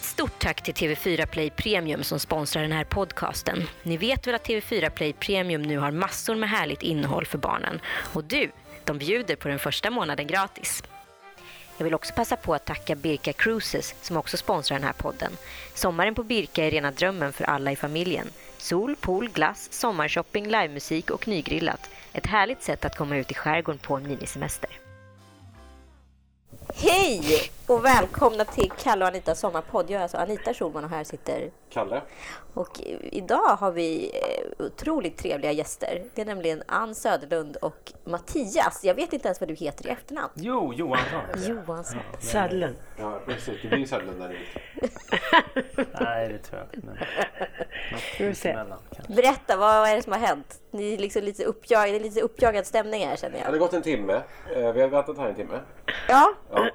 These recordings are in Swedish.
Ett stort tack till TV4 Play Premium som sponsrar den här podcasten. Ni vet väl att TV4 Play Premium nu har massor med härligt innehåll för barnen. Och du, de bjuder på den första månaden gratis. Jag vill också passa på att tacka Birka Cruises som också sponsrar den här podden. Sommaren på Birka är rena drömmen för alla i familjen. Sol, pool, glass, sommarshopping, livemusik och nygrillat. Ett härligt sätt att komma ut i skärgården på en minisemester. Hej och välkomna till Kalle och Anitas sommarpodd. Jag är alltså Anita Schulman och här sitter Kalle. och idag har vi eh, otroligt trevliga gäster. Det är nämligen Ann Söderlund och Mattias. Jag vet inte ens vad du heter i efternamn. Jo, Johansson heter jag. Johansson. Söderlund. Ja, precis. Det blir Söderlund där. Nej, det tror jag inte. Men kanske. Berätta, vad är det som har hänt? Ni är liksom lite uppjagade, det är lite uppjagad stämning här känner Det jag. har gått en timme. Eh, Vi har väntat här en timme. Ja, Ja.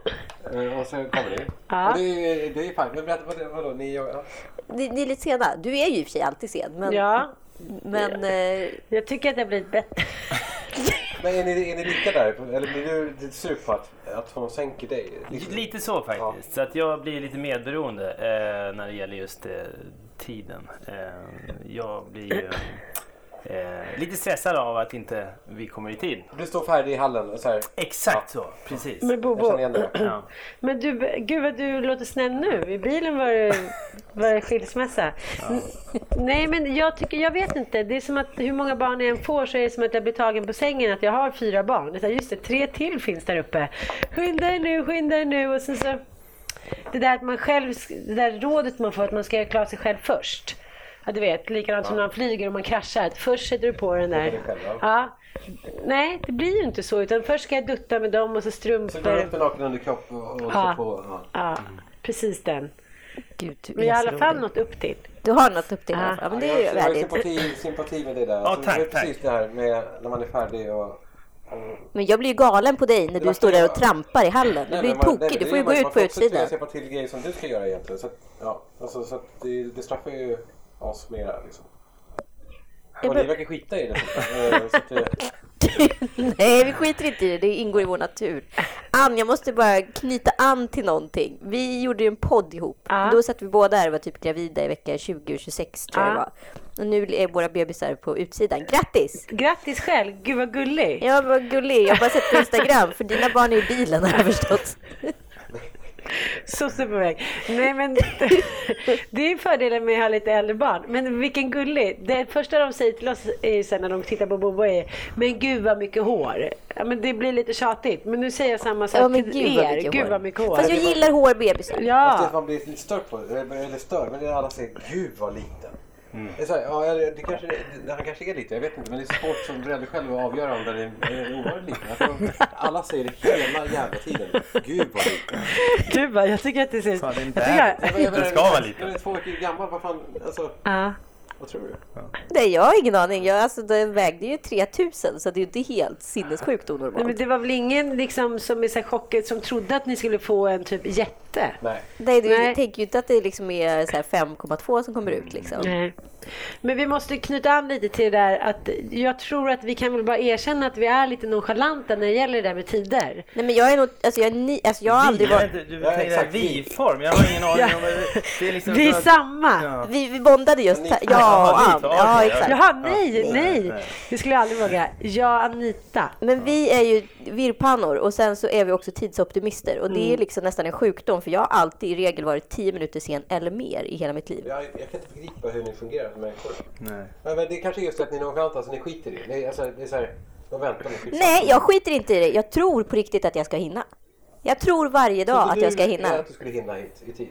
Och sen kommer ni. Ja. Och det, är, det är fint. Men berätta, vad, vadå? Ni, ja. ni, ni är lite sena. Du är ju i och för sig alltid sen. Men, Ja, men eh, jag tycker att det har blivit bättre. Men är ni, är ni lika där? Eller blir du lite sur på att, att hon sänker dig? Liksom? Lite så faktiskt. Så att jag blir lite medberoende eh, när det gäller just eh, tiden. Eh, jag blir ju eh, lite stressad av att inte vi kommer i tid. Du står färdig i hallen och så här. Exakt så, precis. Men Bobo. Ja. men du, gud vad du låter snäll nu. I bilen var det, var det skilsmässa. N- Nej men jag tycker, jag vet inte. Det är som att hur många barn jag än får så är det som att jag blir tagen på sängen att jag har fyra barn. Det är här, just det, tre till finns där uppe. Skynda er nu, skynda er nu. Och sen så, det där att man själv, det där rådet man får att man ska klara sig själv först. Ja, du vet, likadant som när man flyger och man kraschar. Först sätter du på den där. ja. Ja. Nej, det blir ju inte så. Utan först ska jag dutta med dem och så Så går du strumpor. upp med naken underkropp och, och Ja. så på. Ja. Ja, precis den. gud, du Men jag har i alla fall nått upp till. Du har något upp till i Ja. alla fall. Men det är ju jag har sympati, sympati med det där. Ja, Alltså, tack, det är precis tack. det här med när man är färdig och... Men jag blir ju galen på dig när du står där och trampar i hallen. Du blir ju man- tokig. nej, Du det får ju gå man- ut man på får också utsidan. släppa till grejer som du ska göra egentligen. Så, ja, alltså, så att det, det straffar ju oss mera. Liksom. Ja, Och ni verkar skita i det. Eh, Nej, vi skiter inte i det. Det ingår i vår natur. Ann, jag måste bara knyta an till någonting. Vi gjorde ju en podd ihop. Ja. Då satt vi båda här och var typ gravida i vecka 20 och 26 tror jag det Ja. var. Och nu är våra bebisar på utsidan. Grattis! Grattis själv, gud vad gullig. Jag var gullig. Jag har bara sett på Instagram. För dina barn är i bilen har jag förstått. Så på väg. Nej men det är fördelen med att ha lite äldre barn. Men vilken gullig. Det första de säger till oss är sen när de tittar på Bobo är Men gud vad mycket hår. Ja, men det blir lite tjatigt. Men nu säger jag samma sak Ja, men till gud vad er. mycket Gud hår. vad mycket hår. Fast jag gillar hårbebisar. Fast det Ja. man blir lite störd på, eller eller störd, men det är alla säger gud vad liten. Mm. Det är så här, ja, det kanske, det, han kanske är liten, jag vet inte. Men det är svårt som förälder själv att avgöra om den är, är ovanligt liten. Jag alla säger det hela jävla tiden. Gud vad liten. Gud vad, jag tycker att det ser... Fan, det är en jag tycker, Jag menar, Den ska vara Jag liten. är två veckor gammal, vad fan, alltså, ja. Vad tror du? Nej, jag har ingen aning. Jag, alltså, den vägde ju 3000 så det är ju inte helt sinnessjukt Nej, men onormalt. det var väl ingen liksom, som är så chockad som trodde att ni skulle få en typ jätte? Nej. Nej, du Nej. tänker ju inte att det liksom är så här 5,2 som kommer ut liksom. Nej. Men vi måste knyta an lite till det där att jag tror att vi kan väl bara erkänna att vi är lite nonchalanta när det gäller det där med tider. Nej men jag är nog, alltså jag, är ni, alltså jag har aldrig varit... du du Ja, exakt. vi-form. Jag har ingen aning om det det är. Liksom Vi är samma! Ja. Vi, vi bondade just här. Ja, Ann. två, Ja, exakt. Jaha, nej, Ja. nej! Det skulle jag aldrig våga. Jag Anita. Men vi är ju virrpannor och sen så är vi också tidsoptimister och det är liksom nästan en sjukdom för jag har alltid i regel varit 10 minuter sen eller mer i hela mitt liv. Jag, jag kan inte begripa hur ni fungerar som människor. Nej. Men, men det kanske är just att ni är nonchalanta, så ni skiter i det. är, alltså, det är så här, de väntar med. Nej, jag skiter inte i det. Jag tror på riktigt att jag ska hinna. Jag tror varje dag att jag ska du hinna. att du skulle hinna hit i tid?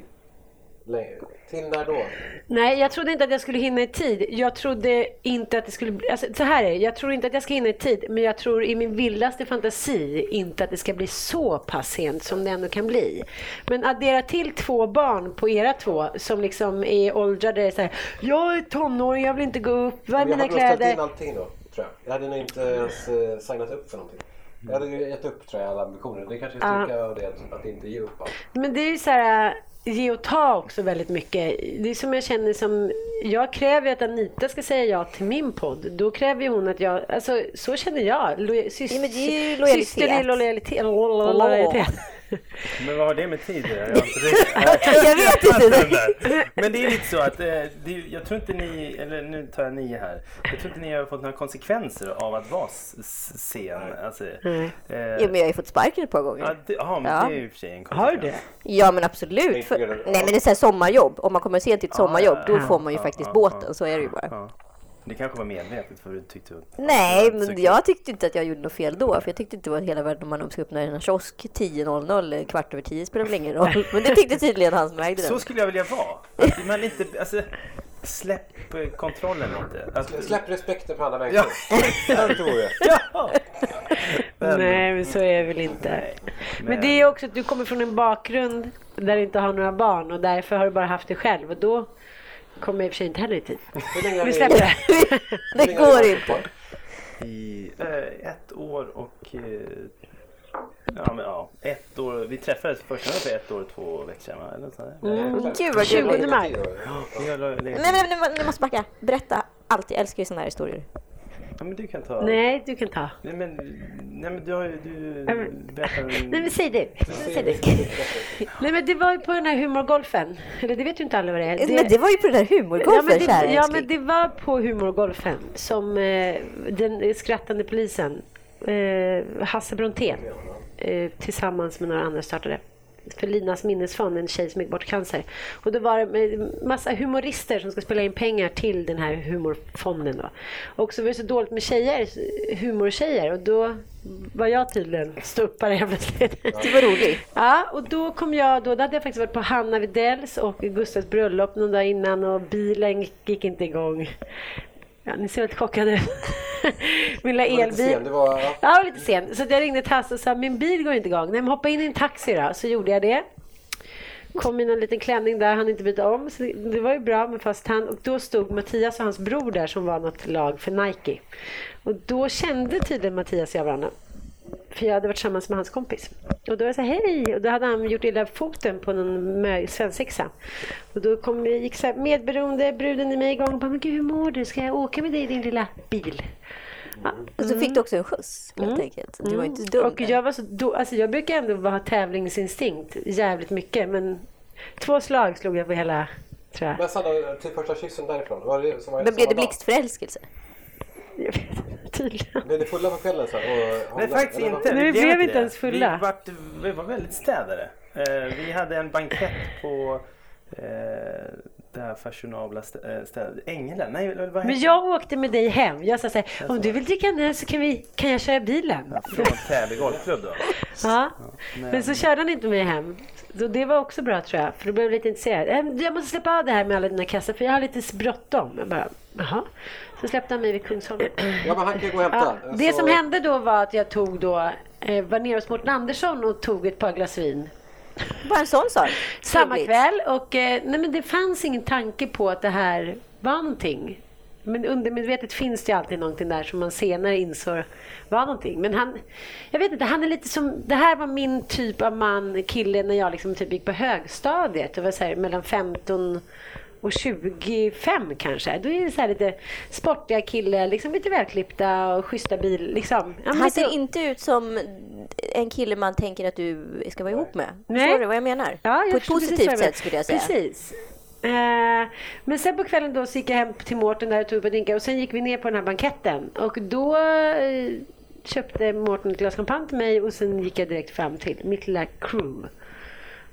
Längre. Till när då? Nej, jag trodde inte att jag skulle hinna i tid. Jag trodde inte att det skulle bli... Alltså, så här är det. Jag tror inte att jag ska hinna i tid, men jag tror i min vildaste fantasi inte att det ska bli så pass sent som det ändå kan bli. Men addera till två barn på era två som liksom är åldrade så här. Jag är tonåring, jag vill inte gå upp, vad är jag mina hade nog ställt in kläder? allting då, tror jag. Jag hade nog inte ens eh, signat upp för någonting. Jag hade gett upp tror jag alla ambitioner. Det kanske är styrka av det, att- att inte ge upp allt. Men det är ju så här, ge och ta också väldigt mycket. Det är som jag känner som, jag kräver att Anita ska säga ja till min podd. Då kräver hon att jag, alltså så känner jag. Lo, sys, Ja, men det är ju lojalitet. Systerlig lojalitet. lojalitet. Men vad har det med tid att göra? Jag vet inte. Men det är lite så att eh, det, jag tror inte ni, eller nu tar jag nio här. Jag tror inte ni har fått några konsekvenser av att vara sen. Alltså, Nej. eh, Jo, men jag har ju fått sparken ett par gånger. Ja, det, ja, men Ja. det är ju för sig en Har du konsekvens. det? Ja men absolut. För, nej men det är så här sommarjobb. Om man kommer sent till ett sommarjobb då ja, får man ju ja, faktiskt ja, båten. ja. Så är det ju bara. Ja. Det kanske var medvetet för du tyckte att... Nej, att- men jag tyckte inte att jag gjorde något fel då. För jag tyckte inte det var hela världen om man ska öppna en kiosk 10.00, kvart över 10 spelar väl ingen roll. Men det tyckte tydligen han som ägde Så den. skulle jag vilja vara. Att man inte, alltså, släpp eh, kontrollen lite. Alltså, Släpp respekten för andra människor. Jag tror det. Ja! Men- Nej, men så är det väl inte. Men det är också att du kommer från en bakgrund där du inte har några barn och därför har du bara haft det själv och då kommer i och för sig inte heller i tid. Vi släpper det. Det går inte. I eh, ett år och... Eh, ja, men ja, ett år. Vi träffades första gången för ett år och två veckor sedan, va? Eller. Mm, Gud vad 20 kul. maj. Vi har legat- Nej men ni- ni måste backa. Berätta allt. Jag älskar ju sådana här historier. Ja, men du kan ta... Nej, du kan ta. Nej, men, nej, men du har ju... Du men- berättar... Nej, men säg du. Säg du. Nej, men det var ju på den här humorgolfen. Eller det vet ju inte alla vad det är. Men det var ju på den här Ja humorgolfen men, kära det, ja älskling. men det var på humorgolfen som eh, den skrattande polisen eh, Hasse Brontén eh, tillsammans med några andra startade för Linas minnesfond, en tjej som gick bort cancer. Och då var det massa humorister som ska spela in pengar till den här humorfonden. Då. Och så var det så dåligt med tjejer, humortjejer och då var jag tydligen ståuppare helt plötsligt. Du var rolig. Ja, och då kom jag, då, då hade jag faktiskt varit på Hanna Widells och Gustavs bröllop någon dag innan och bilen gick inte igång. Ja, ni ser lite chockade ut. Min lilla var lite elbil. sen, det var- ja. Lite sen. Så jag ringde till Hasse och sa min bil går inte igång. Nej, men hoppa in i en taxi då. Så gjorde jag det. Kom i någon liten klänning där, han inte byta om. Så det, det var ju bra med fast hand. Och då stod Mattias och hans bror där som var något lag för Nike. Och då kände tydligen Mattias och jag varandra. För jag hade varit tillsammans med hans kompis. Och då var jag så här, hej! Och då hade han gjort illa foten på någon svensexa. Och då kom, gick så här, medberoende bruden i mig igång. Bara, men gud, hur mår du? Ska jag åka med dig i din lilla bil? Ja. Och så fick du också en skjuts helt enkelt. Du var inte dum. Mm. Och jag, var så, då, alltså jag brukar ändå ha tävlingsinstinkt jävligt mycket. Men två slag slog jag på hela, tror jag. Men Sanna, till första kyssen därifrån. Var det, som var Men blev det blixtförälskelse? Jag vet Tydligen. Blev ni fulla på kvällen sen? Och Nej, faktiskt Eller inte. Vi blev inte ens fulla. Vi, vart, vi var väldigt städade. Eh, vi hade en bankett på eh, det här fashionabla stä- eh, stället. Ängelen? Nej, vad Men heter jag åkte med dig hem. Jag sa så här, om du vill dricka en öl så kan, vi, kan jag köra bilen. Från Täby golfklubb då. Ja. Men- Men så körde han inte mig hem. Så det var också bra tror jag. För då blev jag lite intresserad. "Eh, Jag måste släppa av det här med alla dina kassar för jag har lite bråttom. Jag bara, jaha. Så släppte han mig vid Kungsholmen. Ja, men han kan gå och hämta. Ja, det Så- som hände då var att jag tog då, eh, var nere hos Mårten Andersson och tog ett par glas vin. Bara en sån sak. Samma kväll och eh, nej men det fanns ingen tanke på att det här var någonting. Men undermedvetet finns det ju alltid någonting där som man senare insåg var någonting. Men han, jag vet inte, han är lite som, det här var min typ av man, kille när jag liksom typ gick på högstadiet. Det var så här, mellan 15 och 25 kanske. Då är det så här lite sportiga kille, liksom lite välklippta och schyssta bil. Liksom. Ja, Han ser inte ut som en kille man tänker att du ska vara ihop med. Nej. Förstår du vad jag menar? Ja, jag På ett positivt sätt skulle jag säga. Precis. Eh, men sen på kvällen då så gick jag hem till Mårten där och tog ett drinkar och sen gick vi ner på den här banketten och då eh, köpte Mårten ett glas champagne till mig och sen gick jag direkt fram till mitt lilla crew.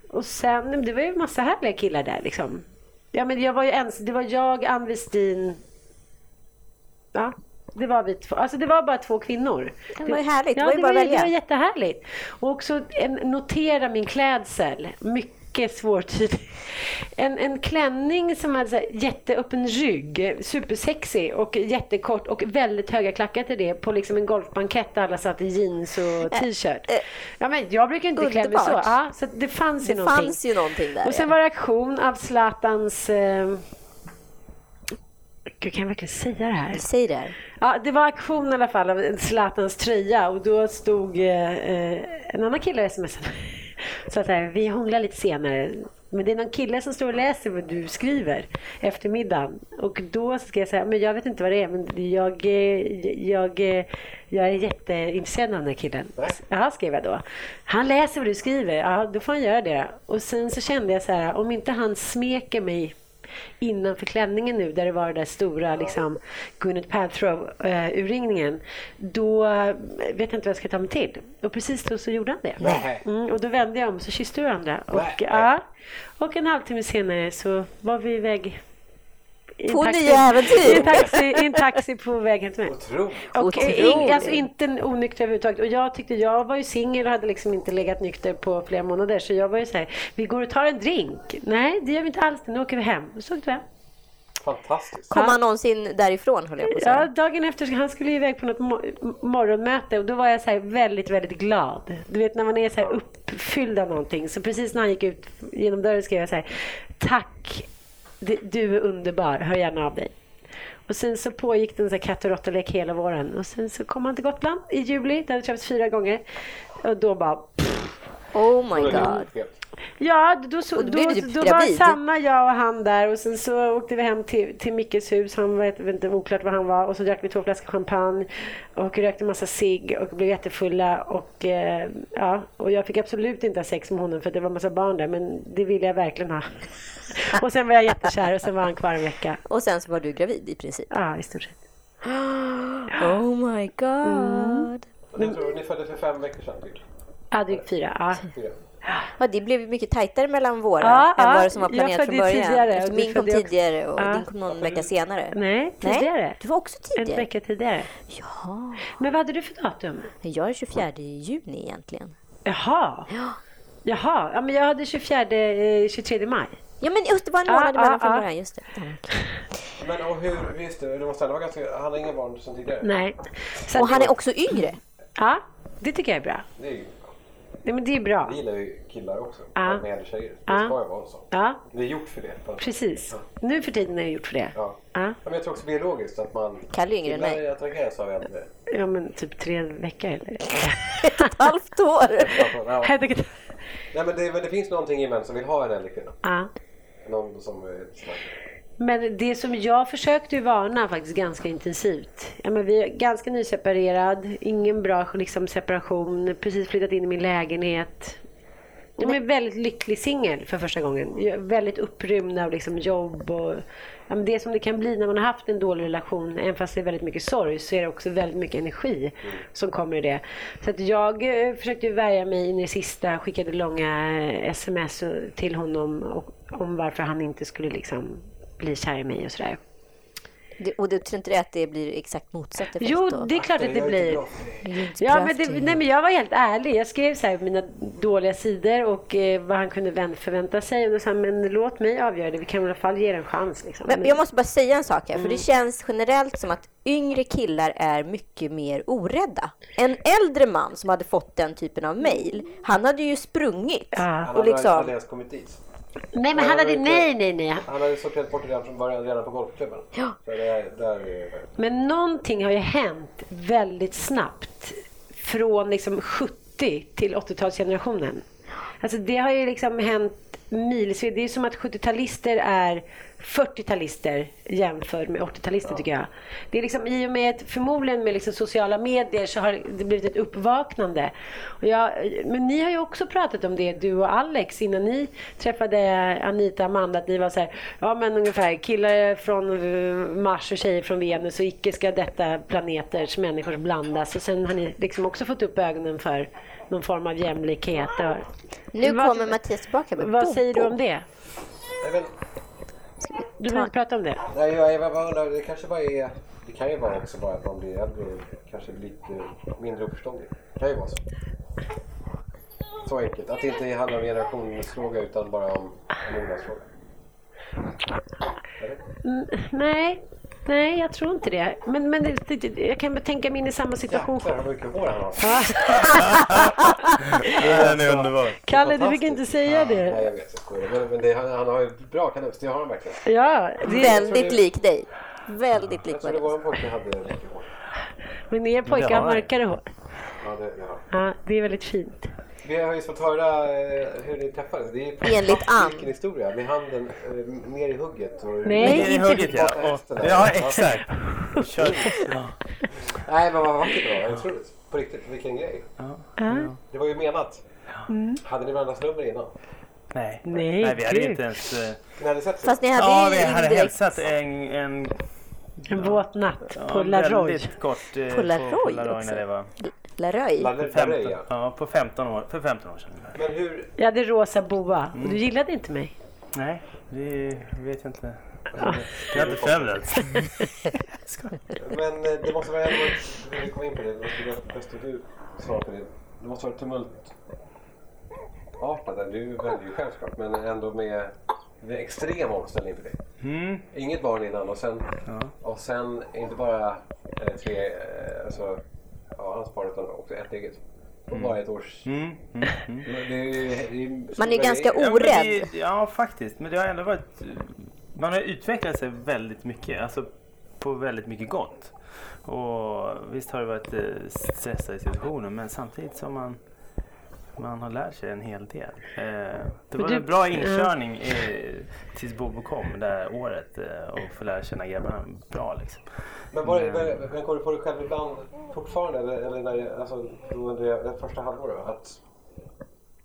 Och sen, det var ju en massa härliga killar där liksom. Ja men jag var ju ens, det var jag, Ann Westin, ja det var vi två, alltså det var bara två kvinnor. Det var ju härligt, det Ja, var ju det bara var, att välja. det var jättehärligt. Och också en, notera min klädsel. Mycket svårtydlig. En, en klänning som hade så här jätteöppen rygg, supersexig och jättekort och väldigt höga klackar till det på liksom en golfbankett där alla satt i jeans och t-shirt. Ja, men jag brukar inte klä mig så. Ja, så det fanns ju Det någonting. fanns ju någonting där. Och sen var det aktion av Zlatans... Eh... Gud, kan jag verkligen säga det här? Säg det. här. Ja, det var aktion i alla fall av Zlatans tröja och då stod eh, eh, en annan kille och smsade Så att här, vi hånglar lite senare. Men det är någon kille som står och läser vad du skriver efter middagen. Och då ska jag säga, men jag vet inte vad det är, men jag, eh, jag, eh, Jag är jätteintresserad av den här killen. Nej. Ja, skrev jag då. Han läser vad du skriver. Ja, då får han göra det. Och sen så kände jag så här, om inte han smeker mig innanför klänningen nu där det var den där stora liksom, Gwyneth Paltrow-urringningen. då vet jag inte vad jag ska ta mig till. Och precis då så gjorde han det. Mm, och då vände jag om så kysste vi varandra. Och, ja, och en halvtimme senare så var vi iväg På taxi- nya äventyr. I en taxi, i en taxi på väg hem till mig. Otroligt. Och Otroligt. in, alltså inte onykter överhuvudtaget. Och jag tyckte, jag var ju singel och hade liksom inte legat nykter på flera månader. Så jag var ju så här, vi går och tar en drink. Nej, det gör vi inte alls. Nu åker vi hem. Och så åkte vi hem. Fantastiskt. Kom han någonsin därifrån höll jag på att Ja, säga. dagen efter, han skulle ju iväg på något mo- morgonmöte och då var jag så här väldigt, väldigt glad. Du vet när man är så här uppfylld av någonting. Så precis när han gick ut genom dörren skrev jag så här, tack, du är underbar, hör gärna av dig. Och sen så pågick det en sån här katt och råttalek hela våren. Och sen så kom han till Gotland i juli, det hade träffats fyra gånger. Och då bara Oh my god. Ja, då, så, då då, blev då, typ var. Sanna, jag och han där och sen så åkte vi hem till, till Mickes hus. Han var vet inte oklart var han var och så drack vi två flaskor champagne och rökte massa cigg och blev jättefulla och eh, ja, och jag fick absolut inte ha sex med honom för det var massa barn där men det ville jag verkligen ha. Och sen var jag jättekär och sen var han kvar en vecka. Och sen så var du gravid i princip. Ja, i stort sett. Oh my god. Och ni, tror, ni föddes för fem veckor sedan typ? Ja, drygt fyra. Ja. Fyra. Ja, det blev mycket tajtare mellan våra Ja, än vad som var Jag planerat från början. tidigare, och du min kom tidigare och Ja. din kom någon vecka senare. Nej, tidigare. Du var också En tidigare? vecka tidigare. Ja. Men vad hade du för datum? Jag är 24 juni egentligen. Jaha. Ja. Jaha, ja, men jag hade 24, eh, 23 maj. Ja men just det var en månad ja, emellan från ja. början. Just det. Men och hur, det måste ändå vara ganska, han har inga barn sedan tidigare? Nej. Så Och han är också yngre. Ja, det tycker jag är bra. Det är Nej, men det är bra. vi gillar ju killar också, Ja. med äldre tjejer. Det Ja. ska ju vara så. Ja, Det är gjort för det. Precis. Nu för tiden är det gjort för det. Ja. Ja, Ja, Men jag tror också biologiskt att man... Kalle är yngre än mig. Attraheras av äldre. ja men typ tre veckor eller? Ett och ett halvt år. Ja. Nej, men det, men det finns någonting i män som vill ha en äldre kvinna. Ja. Någon som är snabb. Men det som jag försökte ju varna faktiskt ganska intensivt. Ja, men vi är ganska nyseparerad, ingen bra liksom, separation, precis flyttat in i min lägenhet. Jag är väldigt lycklig singel för första gången. Jag är väldigt upprymd av liksom jobb och ja, men det som det kan bli när man har haft en dålig relation, även fast det är väldigt mycket sorg, så är det också väldigt mycket energi som kommer i det. Så att jag eh, försökte värja mig in i det sista, skickade långa eh, sms till honom och, om varför han inte skulle liksom bli kär i mig och sådär. Det- Och du tror inte det att det blir exakt motsatt effekt Jo, då? det är klart att det blir. Ja, men, det, nej, men jag var helt ärlig. Jag skrev så här mina dåliga sidor och eh, vad han kunde vän- förvänta sig. Och då sa han, men låt mig avgöra det. Vi kan i alla fall ge det en chans. Liksom. Men jag måste bara säga en sak här, för det Mm. känns generellt som att yngre killar är mycket mer orädda. En äldre man som hade fått den typen av mejl, han hade ju sprungit. Ja. Han Och hade liksom- aldrig ens kommit dit. Nej, men han hade, nej, nej, nej. Han hade sorterat bort det redan från början, redan på golfklubben. Ja. Det är, Men någonting har ju hänt väldigt snabbt. Från liksom 70 till 80-talsgenerationen. Alltså det har ju liksom hänt milsvid. Det är som att 70-talister är 40-talister jämfört med 80-talister tycker jag. Det är liksom i och med, ett- förmodligen med liksom sociala medier så har det blivit ett uppvaknande. Och jag, men ni har ju också pratat om det, du och Alex, innan ni träffade Anita och Amanda, att ni var så här, ja men ungefär killar från eh, Mars och tjejer från Venus och icke ska detta planeters människor blandas. Och sen har ni liksom också fått upp ögonen för någon form av jämlikhet. Och, Nu Vad- kommer Mattias tillbaka med vad säger du om det? Du vill inte prata om det? nej, jag, bara undrar, det kanske bara är... Det kan ju vara också bara att man blir äldre kanske lite mindre uppförståndig. Det kan ju vara så. Så enkelt. Att det inte handlar om generationsfråga utan bara om en mognadsfråga. Mm, nej, nej jag tror inte det. Men, men det, det, jag kan tänka mig in i samma situation. Jäklar vad mycket hår han har. Den är underbar. Kalle, du fick inte säga Nej, det. jag vet. Jag skojar. Men, men det, han, han har ju bra kanuts. Det har han verkligen. Ja, det, Väldigt det- lik dig. Väldigt lik Jag trodde vår pojke hade mycket hår. men er pojkar det har mörkare hår. Ja, det, det har. Ja, det är väldigt fint. Vi har ju fått höra eh, hur ni träffades. Det är Enligt Ann. Vilken historia. Med handen eh, ner i hugget. Och Nej. Ner i hugget ja. Och, ja exakt. Kör. Ja. Nej, men vad vackert det var. Otroligt. På riktigt, vilken grej. Ja. Ja. Det var ju menat. Mm. Hade ni varandras nummer innan? Nej. Nej, Nej, vi hade gud. inte ens... eh, Ni hade sett Fast ni hade Ja, ju vi hade indirekt hälsat en... en En våt natt ja, Laroy. Väldigt kort. eh, På Laroy på Laroy också. när det var Laröj. Lalle- 15, Lalle, ja. ja, på 15 år, för 15 år sedan. Men hur... Jag hade rosa boa och du gillade inte mig. Nej, det vet jag inte. Vi har inte förändrats. Men eh, det måste vara ändå varit... Vi kom in på det. Det bäst att du svarar på det. Det måste vara tumultartat. Du väljer ju självklart. Men ändå med, med extrem omställning för dig. Mm. Inget barn innan och sen, Ja. och sen inte bara eh, tre, eh, alltså, ja, hans barn utan också ett eget. På bara ett års... Mm. Mm. Mm. Det är det är Man är ju ganska Ja, orädd. det- Ja, faktiskt. Men det har ändå varit... Man har utvecklat sig väldigt mycket. Alltså på väldigt mycket gott. Och visst har det varit eh, stressade situationer men samtidigt som man man har lärt sig en hel del. Eh, det var du- en bra inkörning eh, tills Bobo kom det här året eh, och få lära känna grabbarna bra liksom. Men, var det, Men- men, men kom du på dig själv ibland fortfarande, eller, eller när, det- alltså, under det, det första halvåret, att,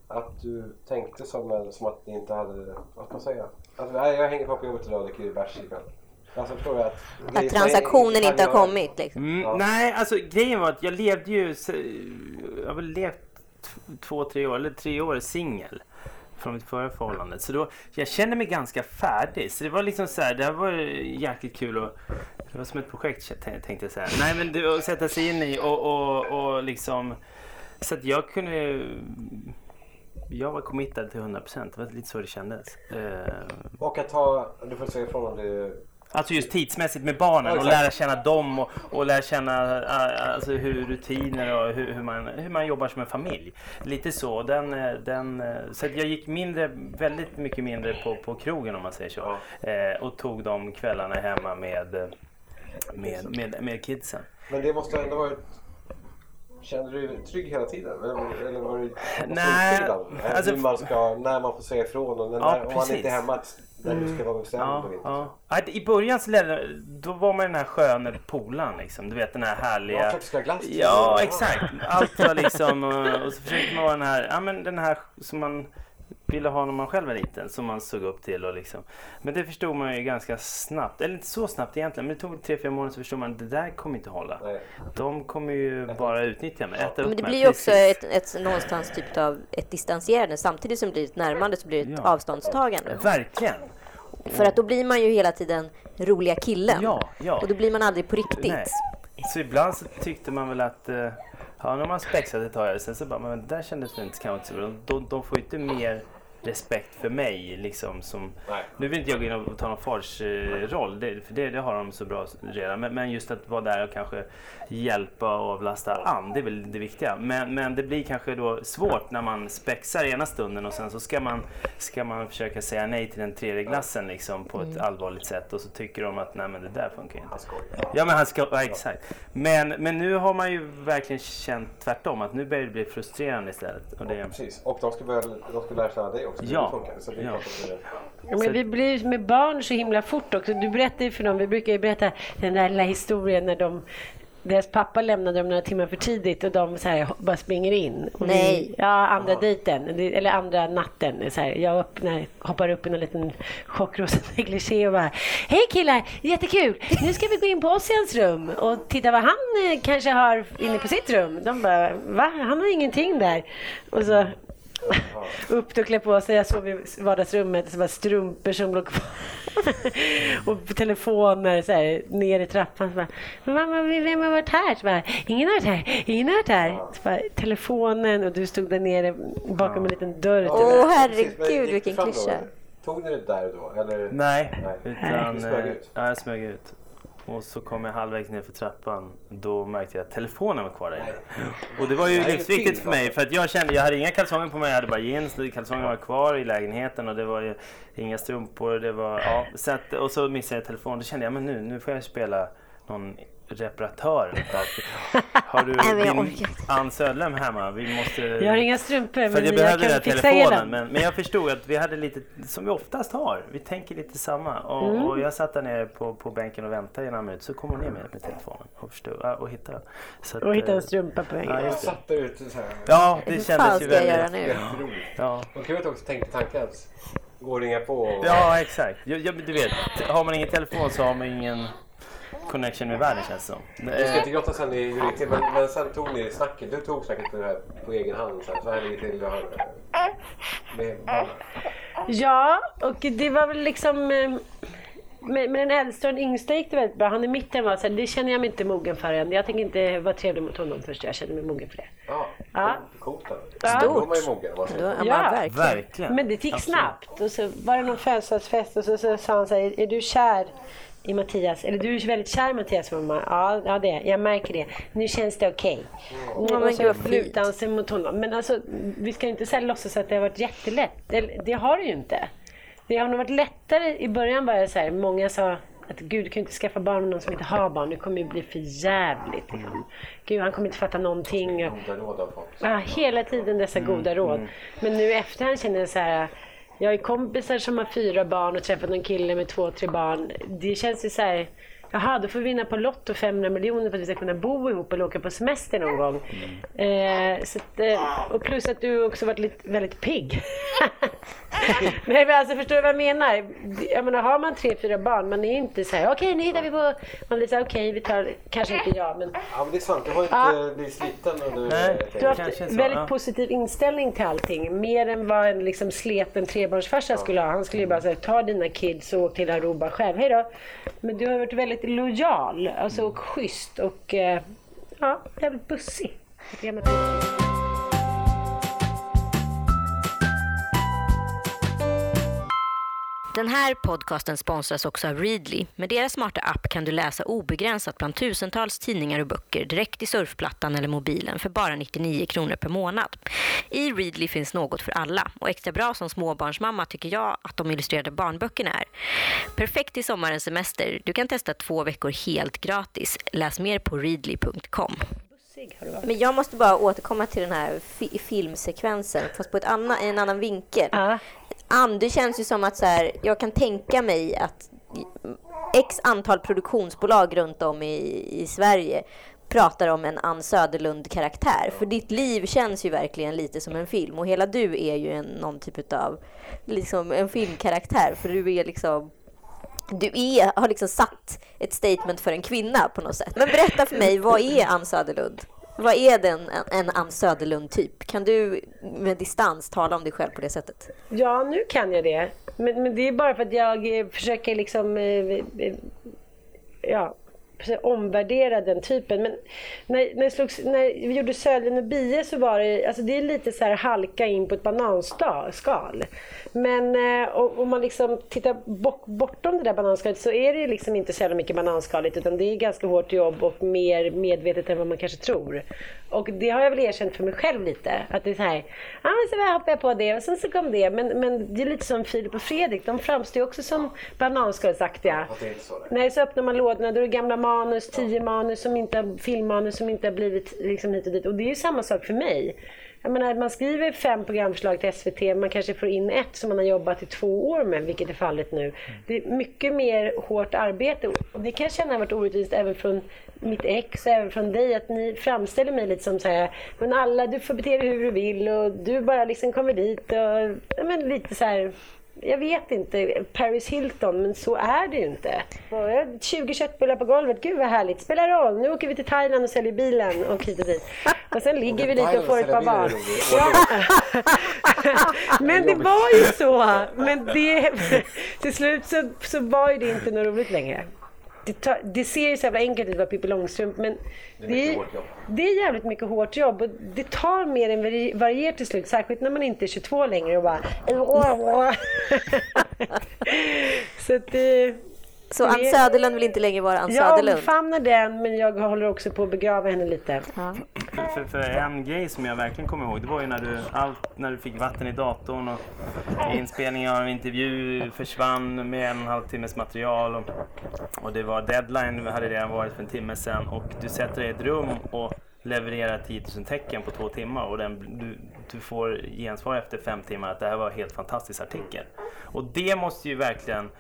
att du tänkte som, en- som att ni inte hade, vad ska man säga? Att, nej, jag hänger kvar på jobbet idag och dricker bärs ikväll. Alltså att... Att transaktionen inte har kommit. Liksom. Mm, Ja. Nej, alltså grejen var att jag levde ju... så- Jag har väl levt två, tre år, eller tre år singel. Från mitt förra förhållande. Så då, jag kände mig ganska färdig. Så det var liksom så här, det här var jäkligt kul och det var som ett projekt tänkte jag säga. Nej men det, att sätta sig in i och, och, och liksom... Så att jag kunde... Jag var committad till 100%. Det var lite så det kändes. Eh, och att ha... du får säga ifrån om det... Alltså just tidsmässigt med barnen Ja, och lära känna dem och, och lära känna äh, alltså hur rutiner och hur, hur, man, hur man jobbar som en familj. Lite så. Den, eh, den, eh, så jag gick mindre, väldigt mycket mindre på, på krogen om man säger så. Eh, och tog de kvällarna hemma med, eh, med, med, med kidsen. Men det måste ändå varit... Kände du dig trygg hela tiden? Eller, eller var du Nej, alltså- man ska, när man får säga ifrån och när, Ja, om man inte är hemma, när du ska vara bestämd Ja, ja. Ja, I början så ledde, då var man den här sköna polaren liksom. Du vet den här härliga... Ja, ha glass. Ja, exakt. Allt var liksom... Och, och så försökte man vara den här, ja men den här som man ville ha när man själv var liten. Som man såg upp till och liksom. Men det förstod man ju ganska snabbt. Eller inte så snabbt egentligen. Men det tog tre, fyra månader så förstod man att det där kommer inte hålla. Nej. De kommer ju bara utnyttja mig, äta upp Men det mig. blir ju också ett, ett, någonstans typ av ett distanserande. Samtidigt som det blir ett närmande så blir det ett Ja. avståndstagande. Verkligen. För att då blir man ju hela tiden roliga killen. Ja, ja. Och då blir man aldrig på riktigt. Nej. Så ibland så tyckte man väl att eh, ja, när man spexat ett tag sen så bara, men det där kändes inte kanske inte så bra. De, de får ju inte mer respekt för mig liksom som Nej. nu vill inte jag gå in och ta någon farsroll, det, för det, det har de så bra redan. Men, men just att vara där och kanske hjälpa och avlasta Ann, det är väl det viktiga. Men, men det blir kanske då svårt när man spexar ena stunden och sen så ska man, ska man försöka säga nej till den tredje glassen liksom på ett allvarligt sätt och så tycker de att nej men det där funkar inte. Ja men han ska, ja, exakt. Men, men nu har man ju verkligen känt tvärtom att nu börjar det bli frustrerande istället. Och det, Precis. Och de ska, börja, de ska lära känna dig också. Hur Ja. Så det Ja. Ja, men vi blir med barn så himla fort också. Du berättar ju för dem, vi brukar ju berätta den där lilla historien när de deras pappa lämnade dem några timmar för tidigt och de så här, bara springer in. Och Nej. Vi, ja, andra dejten, det- eller andra natten. Så här, jag öppnar, hoppar upp i en liten chockrosa negligé och bara Hej killar, jättekul! Nu ska vi gå in på Ossians rum och titta vad han eh, kanske har inne på sitt rum. De bara Va? Han har ingenting där. Och så upp och klä på sig. Jag sov i vardagsrummet. Så var strumpor som låg kvar. och telefoner så här, ner i trappan. Så bara, men mamma, vem har varit här? Så bara, Ingen har varit här. Ingen har varit här. Så bara, telefonen och du stod där nere bakom en liten dörr. Åh Precis, men herregud vilken klyscha. Tog ni det där då? Eller? Nej, Nej. utan Du smög eh, ut. ja, jag smög ut. Och så kom jag halvvägs ner för trappan. Då märkte jag att telefonen var kvar där inne. Och det var ju livsviktigt för mig. För att jag kände, jag hade inga kalsonger på mig. Jag hade bara jeans. Kalsongerna var kvar i lägenheten. Och det var ju inga strumpor. Det var, ja, så att, och så missade jag telefonen. Då kände jag, men nu, nu får jag spela någon reparatören. Har du jag din. Ann Söderlem hemma? Vi måste... Jag har inga strumpor För men jag jag behövde kan fixa telefonen men, men jag förstod att vi hade lite, som vi oftast har, vi tänker lite samma. Och, Mm. och jag satt där nere på, på bänken och väntade i några minuter så kom hon ner med, med telefonen och, förstod, ja, och hittade. Så att, Och hitta eh, en strumpa på Ja, väggen. Jag satt där ute så här. Ja, det Hur kändes fan ju ska jag göra väldigt... nu? Jätteroligt. Ja. Och kul att också tänka tanken ens. Gå och ringa på och... ja, exakt. Ja, ja, men du vet, har man ingen telefon så har man ingen connection med världen känns det som. Du ska inte grotta sen i hur det gick till, men, men sen tog ni snacket. Du tog snacket på, det här, på egen hand. Så här, så här ligger det till. Du har, med barnen. Ja, och det var väl liksom... eh, Med, med den äldsta och den yngsta gick det väldigt bra. Han i mitten var så här, det känner jag mig inte mogen för än. Jag tänker inte vara trevlig mot honom först. Jag känner mig mogen för det. Ja, Ja. coolt. Ja. Ja. Då är man ju mogen. är man Ja. verkligen. Verkligen. Men det gick Absolut. snabbt. Och så var det någon födelsedagsfest och så, så sa han så här, är du kär i Mattias? Eller du är väldigt kär i Mattias mamma? Ja, ja det jag. Märker det. Nu känns det okej. Ja, men och så lutade han sig mot honom. Men alltså, vi ska inte så här låtsas att det har varit jättelätt. Eller, Det har det ju inte. Det har nog varit lättare i början bara så här, många sa att gud kan inte skaffa barn med någon som inte har barn. Det kommer ju bli för jävligt. Liksom. Gud han kommer inte fatta någonting. Goda råd av folk. Ja, hela tiden dessa goda råd. Men nu efterhand känner jag så här. Jag har kompisar som har fyra barn och träffat någon kille med två, tre barn. Det känns ju så här. Jaha, då får vi vinna på Lotto 500 miljoner för att vi ska kunna bo ihop eller åka på semester någon gång. Eh, så att, eh, och plus att du också varit lite, väldigt pigg. Nej men alltså förstår du vad jag menar? Jag menar har man tre, fyra barn, man är inte så här okej nu hittar vi på. Man blir så här okej vi tar, kanske inte jag men Ja, men det är sant. Du har inte Ja. blivit sliten under... Nej. du har haft så, väldigt ja. positiv inställning till allting. Mer än vad en liksom sleten trebarnsfarsa skulle ha. Han skulle ju bara säga ta dina kids och åk till Aruba själv. Hej då. Men du har varit väldigt lojal alltså, och schysst och eh, ja, jävligt bussig. Den här podcasten sponsras också av Readly. Med deras smarta app kan du läsa obegränsat bland tusentals tidningar och böcker direkt i surfplattan eller mobilen för bara 99 kronor per månad. I Readly finns något för alla och extra bra som småbarnsmamma tycker jag att de illustrerade barnböckerna är. Perfekt i sommarens semester. Du kan testa två veckor helt gratis. Läs mer på readly.com. Men jag måste bara återkomma till den här fi- filmsekvensen, fast på ett anna, en annan vinkel. Ja. Ann, det känns ju som att så här, jag kan tänka mig att x antal produktionsbolag runt om i, i Sverige pratar om en Ann Söderlund-karaktär. För ditt liv känns ju verkligen lite som en film och hela du är ju en, någon typ av liksom en filmkaraktär. För du är liksom du är, har liksom satt ett statement för en kvinna på något sätt. Men berätta för mig, vad är Ann Söderlund? Vad är den, en, en Ann Söderlund-typ? Kan du med distans tala om dig själv på det sättet? Ja, nu kan jag det. Men, men det är bara för att jag eh, försöker liksom... Eh, eh, ja, omvärdera den typen. Men när, när, slogs, när vi gjorde Söljen och Bie så var det, alltså det är lite så här halka in på ett bananskal. Men eh, om man liksom tittar bort, bortom det där bananskalet så är det liksom inte så jävla mycket bananskaligt utan det är ganska hårt jobb och mer medvetet än vad man kanske tror. Och det har jag väl erkänt för mig själv lite. Att det är så här, ja men så hoppade jag på det och sen så kom det. Men, men det är lite som Filip och Fredrik, de framstår ju också som bananskalsaktiga. Där. Nej, så öppnar man lådorna, då är det gamla manus, tio manus, som inte filmmanus som inte har blivit liksom hit och dit. Och det är ju samma sak för mig. Jag menar, man skriver fem programförslag till SVT, man kanske får in ett som man har jobbat i två år med, vilket är fallet nu. Det är mycket mer hårt arbete och det kan jag känna har varit orättvist även från mitt ex och även från dig, att ni framställer mig lite som så här, men alla, du får bete dig hur du vill och du bara liksom kommer dit och, men lite så här jag vet inte, Paris Hilton, men så är det ju inte. Och jag har 20 köttbullar på golvet, gud vad härligt, spelar roll, nu åker vi till Thailand och säljer bilen och hit och dit. Och sen ligger vi lite och får ett par barn. Men det var ju så. Men det, till slut så, så var ju det inte något roligt längre. Det, tar, det ser ju så jävla enkelt ut att vara Pippi Långstrump men är det är, hårt jobb. det är jävligt mycket hårt jobb och det tar mer än vari- varierar till slut. Särskilt när man inte är 22 längre och bara... så att det... Så Ann Det- Söderlund vill inte längre vara Ann Jag Söderlund? omfamnar den men jag håller också på att begrava henne lite. Ja. För, för, för en grej som jag verkligen kommer ihåg, det var ju när du, allt, när du fick vatten i datorn och inspelningen av en intervju försvann med en och en halv timmes material. Och, och det var deadline, hade redan varit för en timme sedan och du sätter dig i ett rum och levererar 10 000 tecken på två timmar och den, du, du får gensvar efter fem timmar att det här var en helt fantastisk artikel. Och det måste ju verkligen,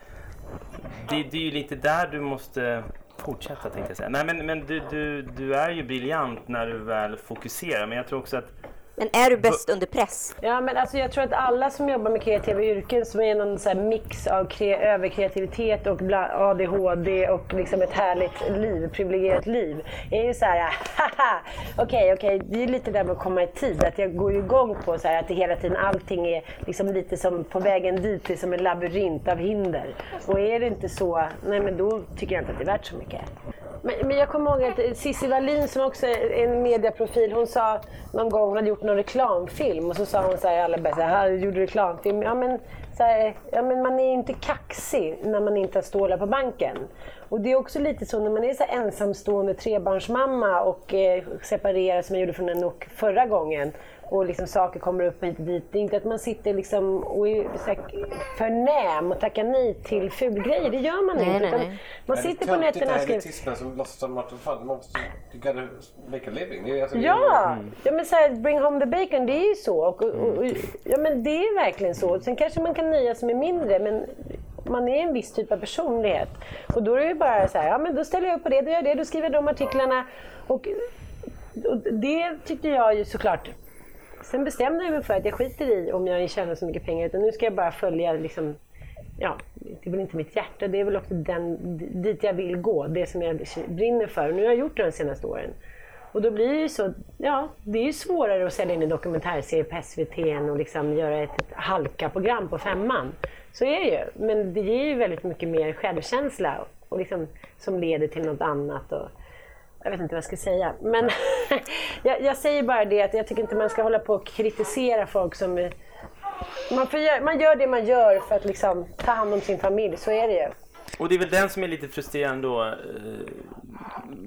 det, det är ju lite där du måste fortsätta tänkte jag säga. Nej men, men du, du, du är ju briljant när du väl fokuserar men jag tror också att men är du bäst under press? Ja, men alltså jag tror att alla som jobbar med kreativa yrken som är någon så här mix av kre- överkreativitet och ADHD och liksom ett härligt liv, privilegierat liv, är ju så här, haha, okej, okej, det är lite där med att komma i tid, att jag går ju igång på så här, att det hela tiden allting är liksom lite som på vägen dit, det är som en labyrint av hinder. Och är det inte så, nej men då tycker jag inte att det är värt så mycket. Men, men jag kommer ihåg att Cissi Wallin som också är en mediaprofil, hon sa någon gång, hon hade gjort någon reklamfilm och så sa hon så här, alla bara så här, du gjorde reklamfilm. Ja men, så här, ja men man är inte kaxig när man inte har stålar på banken. Och det är också lite så när man är så här ensamstående trebarnsmamma och eh, separerar som jag gjorde från en och förra gången och liksom saker kommer upp hit och dit. Det är inte att man sitter liksom och är förnäm och tackar nej till fulgrejer. Det gör man Nej, inte. nej, utan nej. Man sitter på nätterna och skriver... elitismen som låtsas som att fan, man måste, you gotta make a living. Alltså, det är- Ja, ja men så här, bring home the bacon, det är ju så. Och, och, och, ja, men det är verkligen så. Sen kanske man kan nöja sig med mindre, men man är en viss typ av personlighet. Och då är det ju bara så här, ja men då ställer jag upp på det, då gör jag det, då skriver jag de artiklarna. Och, och det tyckte jag ju såklart. Sen bestämde jag mig för att jag skiter i om jag tjänar så mycket pengar, utan nu ska jag bara följa liksom ja, det är väl inte mitt hjärta, det är väl också den, dit jag vill gå, det som jag brinner för. Och Nu har jag gjort det de senaste åren. Och då blir det ju så, ja, det är ju svårare att sälja in en dokumentärserie på SVT än att liksom göra ett, ett halka-program på femman. Så är det ju. Men det ger ju väldigt mycket mer självkänsla och liksom, som leder till något annat. Och, jag vet inte vad jag ska säga. Men jag, jag säger bara det att jag tycker inte man ska hålla på och kritisera folk som man, får man gör det man gör för att liksom ta hand om sin familj, så är det ju. Och det är väl den som är lite frustrerande då eh,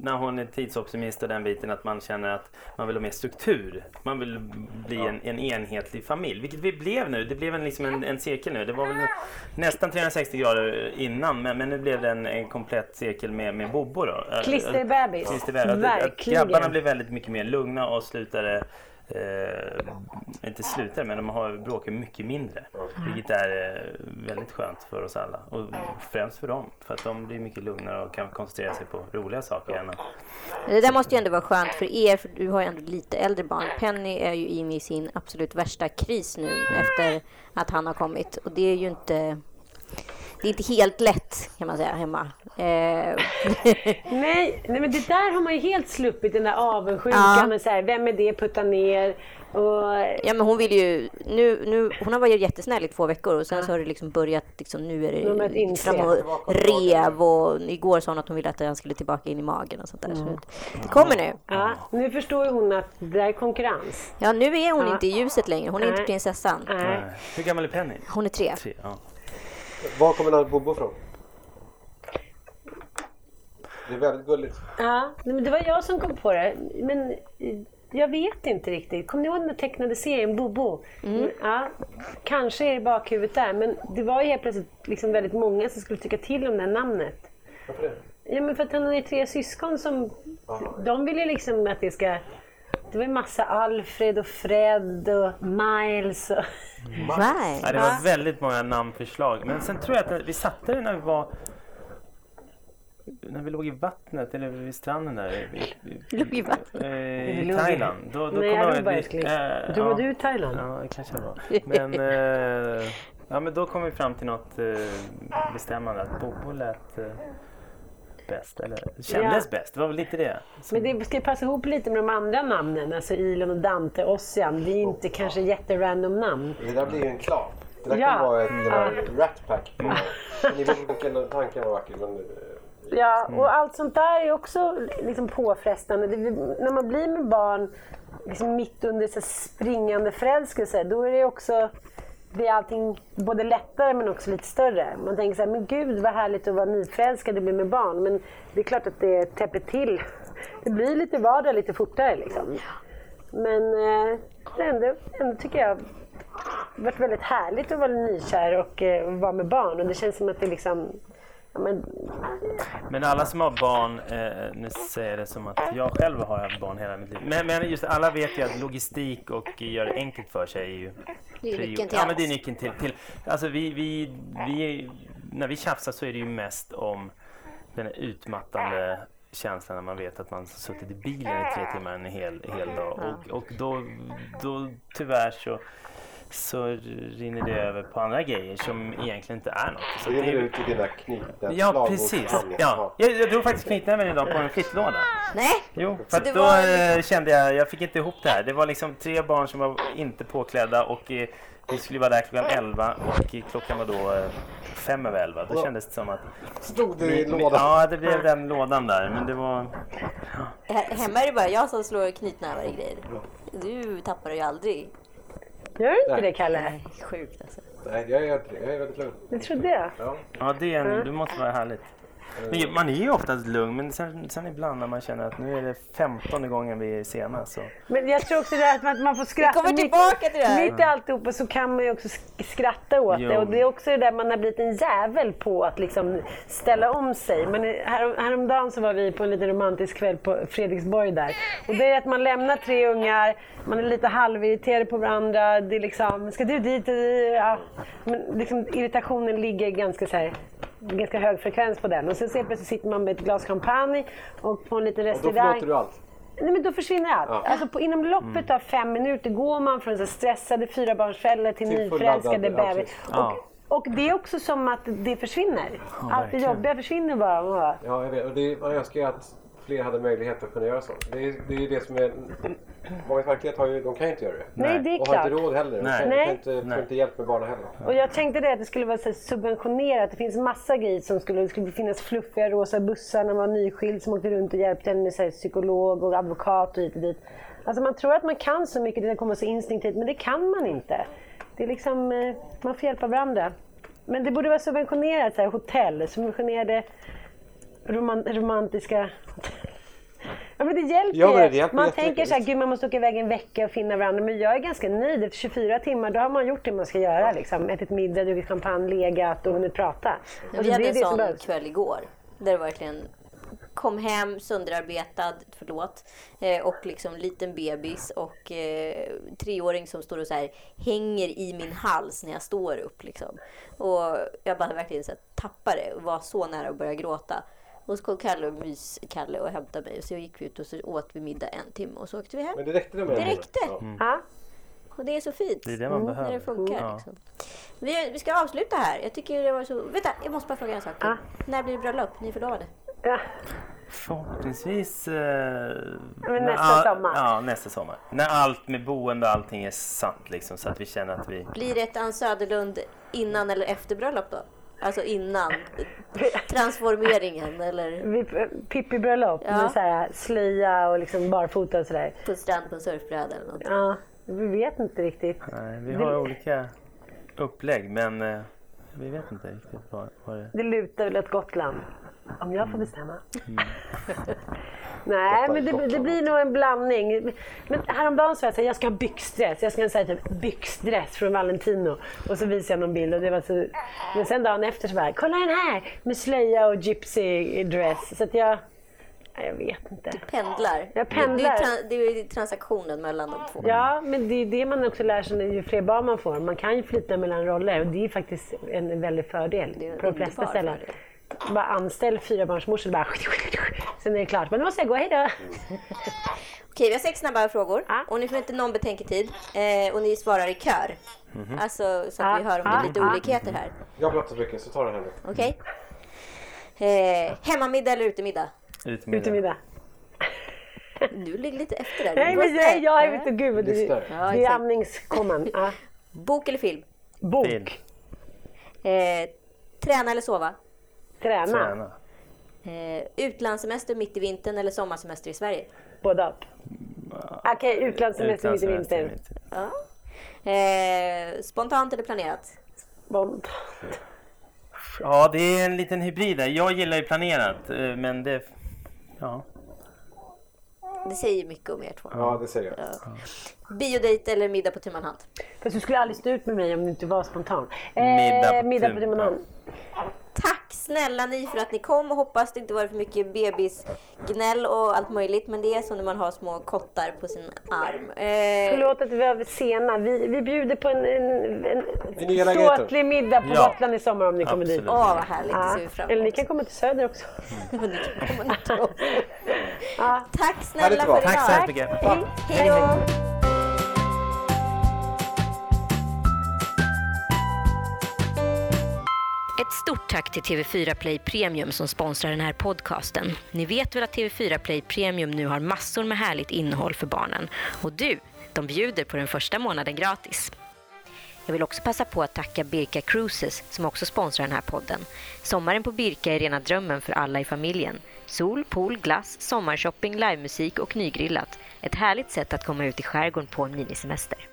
när hon är tidsoptimist och den biten att man känner att man vill ha mer struktur. Man vill bli en, en enhetlig familj, vilket vi blev nu. Det blev en, liksom en, en cirkel nu. Det var väl nästan 360 grader innan men, men nu blev det en, en komplett cirkel med, med Bobo då. Klisterbebis. Klisterbebis. Att- Att Verkligen. grabbarna blev väldigt mycket mer lugna och slutade Eh, inte slutar men de har bråkar mycket mindre. Vilket är eh, väldigt skönt för oss alla. Och främst för dem. För att de blir mycket lugnare och kan koncentrera sig på roliga saker än Det där måste ju ändå vara skönt för er, för du har ju ändå lite äldre barn. Penny är ju inne i sin absolut värsta kris nu efter att han har kommit. Och det är ju inte... Det är inte helt lätt kan man säga hemma. Eh, Nej, nej, men det där har man ju helt sluppit, den där avundsjukan. Ja. Men så här, vem är det, putta ner. Och, ja men hon vill ju... Nu, nu, hon har varit jättesnäll i två veckor och sen så har det liksom börjat, liksom, nu är Nu det inse. fram och rev och igår sa hon att hon ville att han skulle tillbaka in i magen och sånt där. Så det kommer nu. ja, nu förstår hon att det är konkurrens. Ja nu är hon Ja. inte i ljuset längre, hon är inte Nej. prinsessan. Nej. Hur gammal är Penny? Hon är tre. Tre, ja. Var kommer namnet Bobo från? Det är väldigt gulligt. Ja, men det var jag som kom på det. Men eh, jag vet inte riktigt. Kommer ni ihåg den tecknade serien Bobo? Ja, kanske är det bakhuvudet där. Men det var ju helt plötsligt liksom väldigt många som skulle tycka till om det här namnet. Varför det? Ja, men för att han har ju tre syskon som... De vill ju liksom att det ska... Det var ju massa Alfred och Fred och Miles och... Right. Ja, det var väldigt många namnförslag. Men sen tror jag att vi satte det när vi var när vi låg i vattnet eller vid stranden där. i- i- Låg i vattnet? eh, Vi I låg i- Thailand. Då, då Nej, kommer jag att vi- älskling. eh, Då var ja. du i Thailand. Ja, det kanske det var. Men, eh, ja, men då kom vi fram till något eh, bestämmande att Bobo lät eh, bäst. Eller kändes bäst. Det var väl lite det. Men det ska ju passa ihop lite med de andra namnen. Alltså Ilon och Dante, Ossian. Det är inte kanske jätterandom namn. Det där blir ju en klan. Det där Ja. kan vara ett uh, rat pack. Men Ni vet vilken tanken var vacker. Men, Ja, Mm. och allt sånt där är också liksom påfrestande. Det, när man blir med barn liksom mitt under så springande förälskelse, då är det också blir allting både lättare men också lite större. Man tänker så här, men gud vad härligt att vara nyförälskad och bli med barn. Men det är klart att det täpper till. Det blir lite vardag lite fortare liksom. Men eh, ändå, ändå tycker jag det har varit väldigt härligt att vara nykär och eh, vara med barn. Och det känns som att det liksom... Men, Men alla som har barn, eh, nu säger jag det som att jag själv har haft barn hela mitt liv. Men, men just alla vet ju att logistik och gör det enkelt för sig är ju Det är nyckeln till Ja, men det är nyckeln till, till alltså vi, vi, vi, när vi tjafsar så är det ju mest om den här utmattande känslan när man vet att man suttit i bilen i tre timmar en hel, hel dag. Och, och då, då tyvärr så, så rinner det över på andra grejer som egentligen inte är något. Så Så det rinner är, ut i dina knytnävar. Ja, precis. Ja. Jag, jag drog faktiskt knytnäven idag på en flyttlåda. Nej, Jo, för att då var- eh, kände jag, jag fick inte ihop det här. Det var liksom tre barn som var inte påklädda och eh, vi skulle vara där klockan 11 och klockan var då eh, fem över 11. Då kändes det som att... Stod det i lådan? Ja, det blev den lådan där. Men det var... här, hemma är det bara jag som slår knytnävar i grejer. Du tappar det ju aldrig. Gör du inte Nej. det, Kalle? Sjukt alltså. Nej, jag är, jag är väldigt lugn. Det trodde jag. Ja. Ja, det, är en, det måste vara härligt. Men man är ju oftast lugn, men sen, sen ibland när man känner att nu är det femtonde gången vi är sena så... Men jag tror också det att man- man får skratta. kommer mitt- tillbaka till det här. Mitt i alltihopa så kan man ju också sk- skratta åt Jo. det. Och det är också det där man har blivit en jävel på att liksom ställa om sig. Men härom, häromdagen så var vi på en liten romantisk kväll på Fredriksborg där. Och det är att man lämnar tre ungar, man är lite halvirriterade på varandra. Det är liksom, ska du dit? Ja. Men liksom, irritationen ligger ganska så här ganska hög frekvens på den. Och sen så plötsligt sitter man med ett glas champagne och på en liten Och då restaurang. förlåter du allt. Nej, men då försvinner allt. Ja. Alltså på, inom loppet av fem minuter går man från så stressade fyrabarnsföräldrar till, Till nyförälskade ja, bebis. Ja. Och, och det är också som att det försvinner. allt det jobbiga försvinner bara. Ja, jag vet. Och det, man önskar att fler hade möjlighet att kunna göra så. Det är, det är ju det som är... Mångas verklighet har ju, de kan ju inte göra det. Nej, det är Och har klart. inte råd heller. Nej. de kan inte, Nej. får inte hjälp med barnen heller. Och jag tänkte det att det skulle vara så subventionerat. Det finns massa grejer som skulle, det skulle finnas fluffiga rosa bussar när man var nyskild som åkte runt och hjälpte en med så här, psykolog och advokat och hit och dit. Alltså man tror att man kan så mycket, det kommer så instinktivt, men det kan man inte. Det är liksom, eh, man får hjälpa varandra. Men det borde vara subventionerat, så här, hotell, subventionerade roman, romantiska Ja, men det hjälper Ja, men det hjälper Man tänker så här, gud man måste åka iväg en vecka och finna varandra. Men jag är ganska nöjd. Efter 24 timmar då har man gjort det man ska göra. Liksom. Ätit middag, druckit champagne, legat och hunnit prata. Alltså, vi hade det är en det som sån behövs. kväll igår. Där det verkligen kom hem sönderarbetad, förlåt, eh, och liksom liten bebis och eh, treåring som står och så här hänger i min hals när jag står upp. Liksom. Och jag bara verkligen så här, tappade och var så nära att börja gråta. Och så kom Kalle och mys-Kalle och hämtade mig och så gick vi ut och så åt vi middag en timme och så åkte vi hem. Men det räckte det med Det räckte. Ja. Ja. Och det är så fint. Det är det man När behöver. det funkar. Ja. Liksom. Vi, vi ska avsluta här. Jag tycker det var så... Vänta, jag måste bara fråga en sak. Ja. När blir det bröllop? Ni är förlovade? Ja. Förhoppningsvis... Eh, men när nästa all- sommar. Ja, nästa sommar. När allt med boende och allting är satt liksom, så att vi känner att vi... Blir det ett Ann Söderlund innan eller efter bröllop då? Alltså innan transformeringen eller Pippi-bröllop Ja. med så här, slöja och liksom barfota och sådär. på strand på en surfbräda eller något. Ja, vi vet inte riktigt. Nej, vi har olika upplägg, men eh, vi vet inte riktigt vad, vad det Det lutar väl åt Gotland. Om jag får bestämma. Mm. Nej, men det, det blir nog en blandning. Men häromdagen så var jag här, jag ska ha byxdress. Jag ska här typ byxdress från Valentino. Och så visade jag någon bild och det var så... Men sen dagen efter så bara, kolla den här! Med slöja och gypsy dress. Så att jag... nej, Jag vet inte. Pendlar. Jag Det, pendlar. det, är det är transaktionen mellan de två. Ja, men det är det man också lär sig ju fler barn man får. Man kan ju flytta mellan roller och det är faktiskt en väldig fördel på de flesta ställen. fördel. Bara anställ fyrabarnsmorsor bara sen är det klart. Men nu måste jag gå, hejdå! Okej, vi har sex snabba frågor Ja. och ni får inte någon betänketid. Eh, och ni svarar i kör. Alltså så att vi Ja, hör om det är lite ja. olikheter här. Jag brottas mycket, så ta den här nu. Okej? Eh, hemmamiddag eller utemiddag? Utemiddag. Utemiddag. Du ligger lite efter där. Nej men jag, jag är ute, gud. Det, det Ja, är amningskomman. Bok eller film? Bok. Film. Eh, träna eller sova? Träna. Träna. Eh, utlandssemester mitt i vintern eller sommarsemester i Sverige? Båda. Okej, utlandssemester mitt i Utlandssemester vintern. mitt i- Ja. Eh, spontant eller planerat? Bond. Ja, det är en liten hybrid där. Jag gillar ju planerat, eh, men det... Ja. Det säger mycket om er två. Ja, det säger jag. Ja. Biodejt eller middag på tu man hand? Fast du skulle aldrig stå ut med mig om du inte var spontan. Eh, Middag på middag tu- på tu man hand. Snälla ni för att ni kom. Hoppas det inte var för mycket bebisgnäll och allt möjligt. Men det är så när man har små kottar på sin arm. Eh, Förlåt att vi var sena. Vi, vi bjuder på en, en, en ståtlig middag på Ja. Gotland i sommar om ni kommer dit. Åh, vad härligt. Det Ja. ser vi fram Eller ni kan komma till Söder också. Ni kan komma dit också. Ja. Tack snälla för Tack så idag. mycket. Hej då! Stort tack till TV4 Play Premium som sponsrar den här podcasten. Ni vet väl att TV4 Play Premium nu har massor med härligt innehåll för barnen. Och du, de bjuder på den första månaden gratis. Jag vill också passa på att tacka Birka Cruises som också sponsrar den här podden. Sommaren på Birka är rena drömmen för alla i familjen. Sol, pool, glass, sommarshopping, livemusik och nygrillat. Ett härligt sätt att komma ut i skärgården på en minisemester.